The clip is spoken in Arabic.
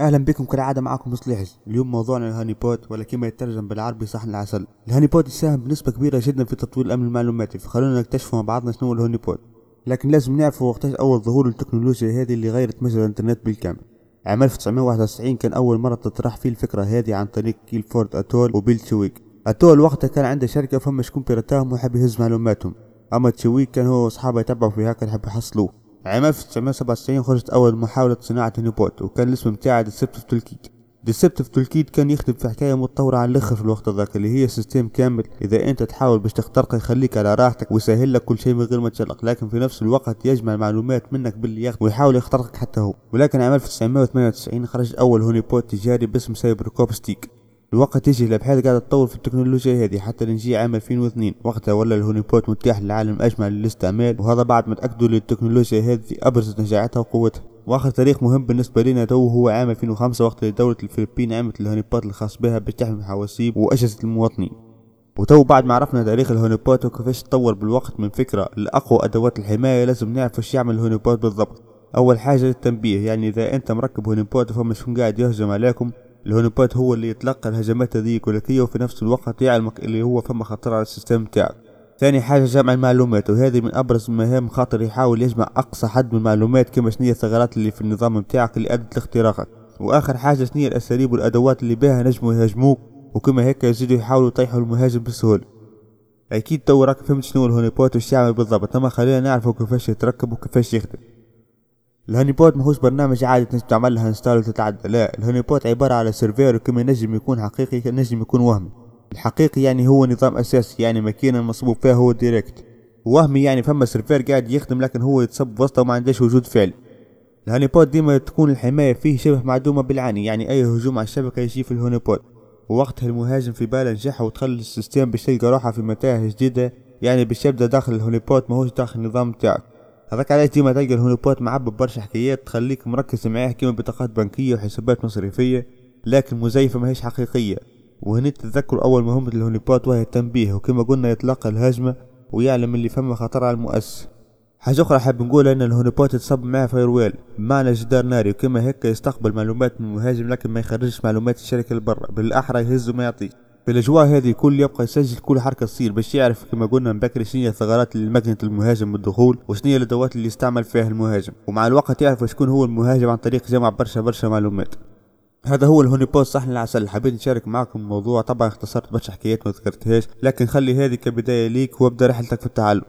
أهلا بكم كالعادة معكم مصلحي اليوم موضوعنا ال honeypot ولا كما يترجم بالعربي صحن العسل. ال honeypot يساهم بنسبة كبيرة جدا في تطوير الأمن المعلوماتي فخلونا نكتشف مع بعضنا شنو هو ال honeypot. لكن لازم نعرفوا وقتاش أول ظهور التكنولوجيا هذه اللي غيرت مجرى الإنترنت بالكامل. عام 1991 كان أول مرة تطرح فيه الفكرة هذه عن طريق كليفورد ستول وبيل تشيزويك أتول وقتها كان عنده شركة فما شكون بيرتاهم وحب يهز معلوماتهم. أما تشويك كان هو وأصحابه يتبعوا في هكا يحب يحصلوه. عام 1997 خرجت أول محاولة صناعة honeypot وكان الاسم متاعها Deceptive Toolkit Deceptive Toolkit كان يخدم في حكاية متطورة على الآخر في الوقت ذاك اللي هي system كامل. إذا أنت تحاول باش تخترقه يخليك على راحتك ويسهل لك كل شيء من غير ما تشلق لكن في نفس الوقت يجمع المعلومات منك باللي ويحاول يخترقك حتى هو. ولكن عام 1998 خرج أول honeypot تجاري باسم CyberCop Sting الوقت يجي الابحاث قاعدة تطور في التكنولوجيا هذه حتى نجي عام 2002 وقتها ولا ال honeypot متاح للعالم اجمع للاستعمال وهذا بعد ما تأكدوا للتكنولوجيا هذه أبرزت نجاعتها وقوتها. وآخر تاريخ مهم بالنسبة لنا تو هو عام 2005 وقت اللي دولة الفلبين عملت ال honeypot الخاص بها باش تحمي حواسيب وأجهزة المواطنين. وتو بعد ما عرفنا تاريخ ال honeypot وكيفاش تطور بالوقت من فكرة لأقوى أدوات الحماية لازم نعرف إيش يعمل ال honeypot بالضبط. أول حاجة للتنبيه يعني إذا أنت مركب honeypot فما شكون قاعد يهجم عليكم. ال honeypot هو اللي يتلقى الهجمات هذه كلكية وفي نفس الوقت يعلمك اللي هو فما خطر على ال system تاعك. ثاني حاجة جمع المعلومات وهذه من أبرز المهام خاطر يحاول يجمع أقصى حد من المعلومات كما شنية الثغرات اللي في النظام متاعك اللي أدت لاختراقك. وآخر حاجة شنية الأساليب والأدوات اللي بها نجموا يهاجموك؟ وكما هيك يزيدوا يحاولوا يطيحوا المهاجم بسهولة. أكيد تو راك فهمت شنو ال honeypot وش يعمل بالضبط أما خلينا نعرفوا كيفاش يتركب وكيفاش يخدم. ال honeypot ماهوش برنامج عادي تنجم تعمل لها install وتتعدى لا ال honeypot عبارة على serveur كما ينجم يكون حقيقي ينجم يكون وهمي. الحقيقي يعني هو نظام أساسي يعني ماكينة مصبوب فيها هو direct وهمي يعني فما serveur قاعد يخدم لكن هو يتصب وسطه وما عندهش وجود فعلي. ال honeypot ديما تكون الحماية فيه شبه معدومة بالعاني يعني أي هجوم على الشبكة يجي في ال honeypot. ووقتها المهاجم في باله نجح ودخل لل system باش تلقى روحها في متاهة جديدة يعني باش يبدا داخل ال honeypot ماهوش داخل النظام تاعك هذاك علاش ديما تلقى ال honeypot معبى برشا حكايات تخليك مركز معاه كيما بطاقات بنكية وحسابات مصرفية لكن مزيفة ماهيش حقيقية. وهنا تتذكروا أول مهمة ال honeypot وهي التنبيه وكما قلنا يتلقى الهجمة ويعلم اللي فما خطر على المؤسس. حاجة أخرى حاب نقول أن ال honeypot يتصب معاه firewall بمعنى جدار ناري وكما هيك يستقبل معلومات من المهاجم لكن ما يخرجش معلومات الشركة لبرا بالأحرى يهز وما يعطيش. في الاجواء هذه كل يبقى يسجل كل حركة تصير باش يعرف كما قلنا من بكري شنو الثغرات اللي مكنت المهاجم بالدخول وشنو الأدوات اللي يستعمل فيها المهاجم ومع الوقت يعرف شكون هو المهاجم عن طريق جمع برشا برشا معلومات. هذا هو الهوني بوست صحن العسل حبيت نشارك معكم الموضوع. طبعا اختصرت برشا حكايات ما ذكرتهاش لكن خلي هذه كبداية ليك وابدأ رحلتك في التعلم.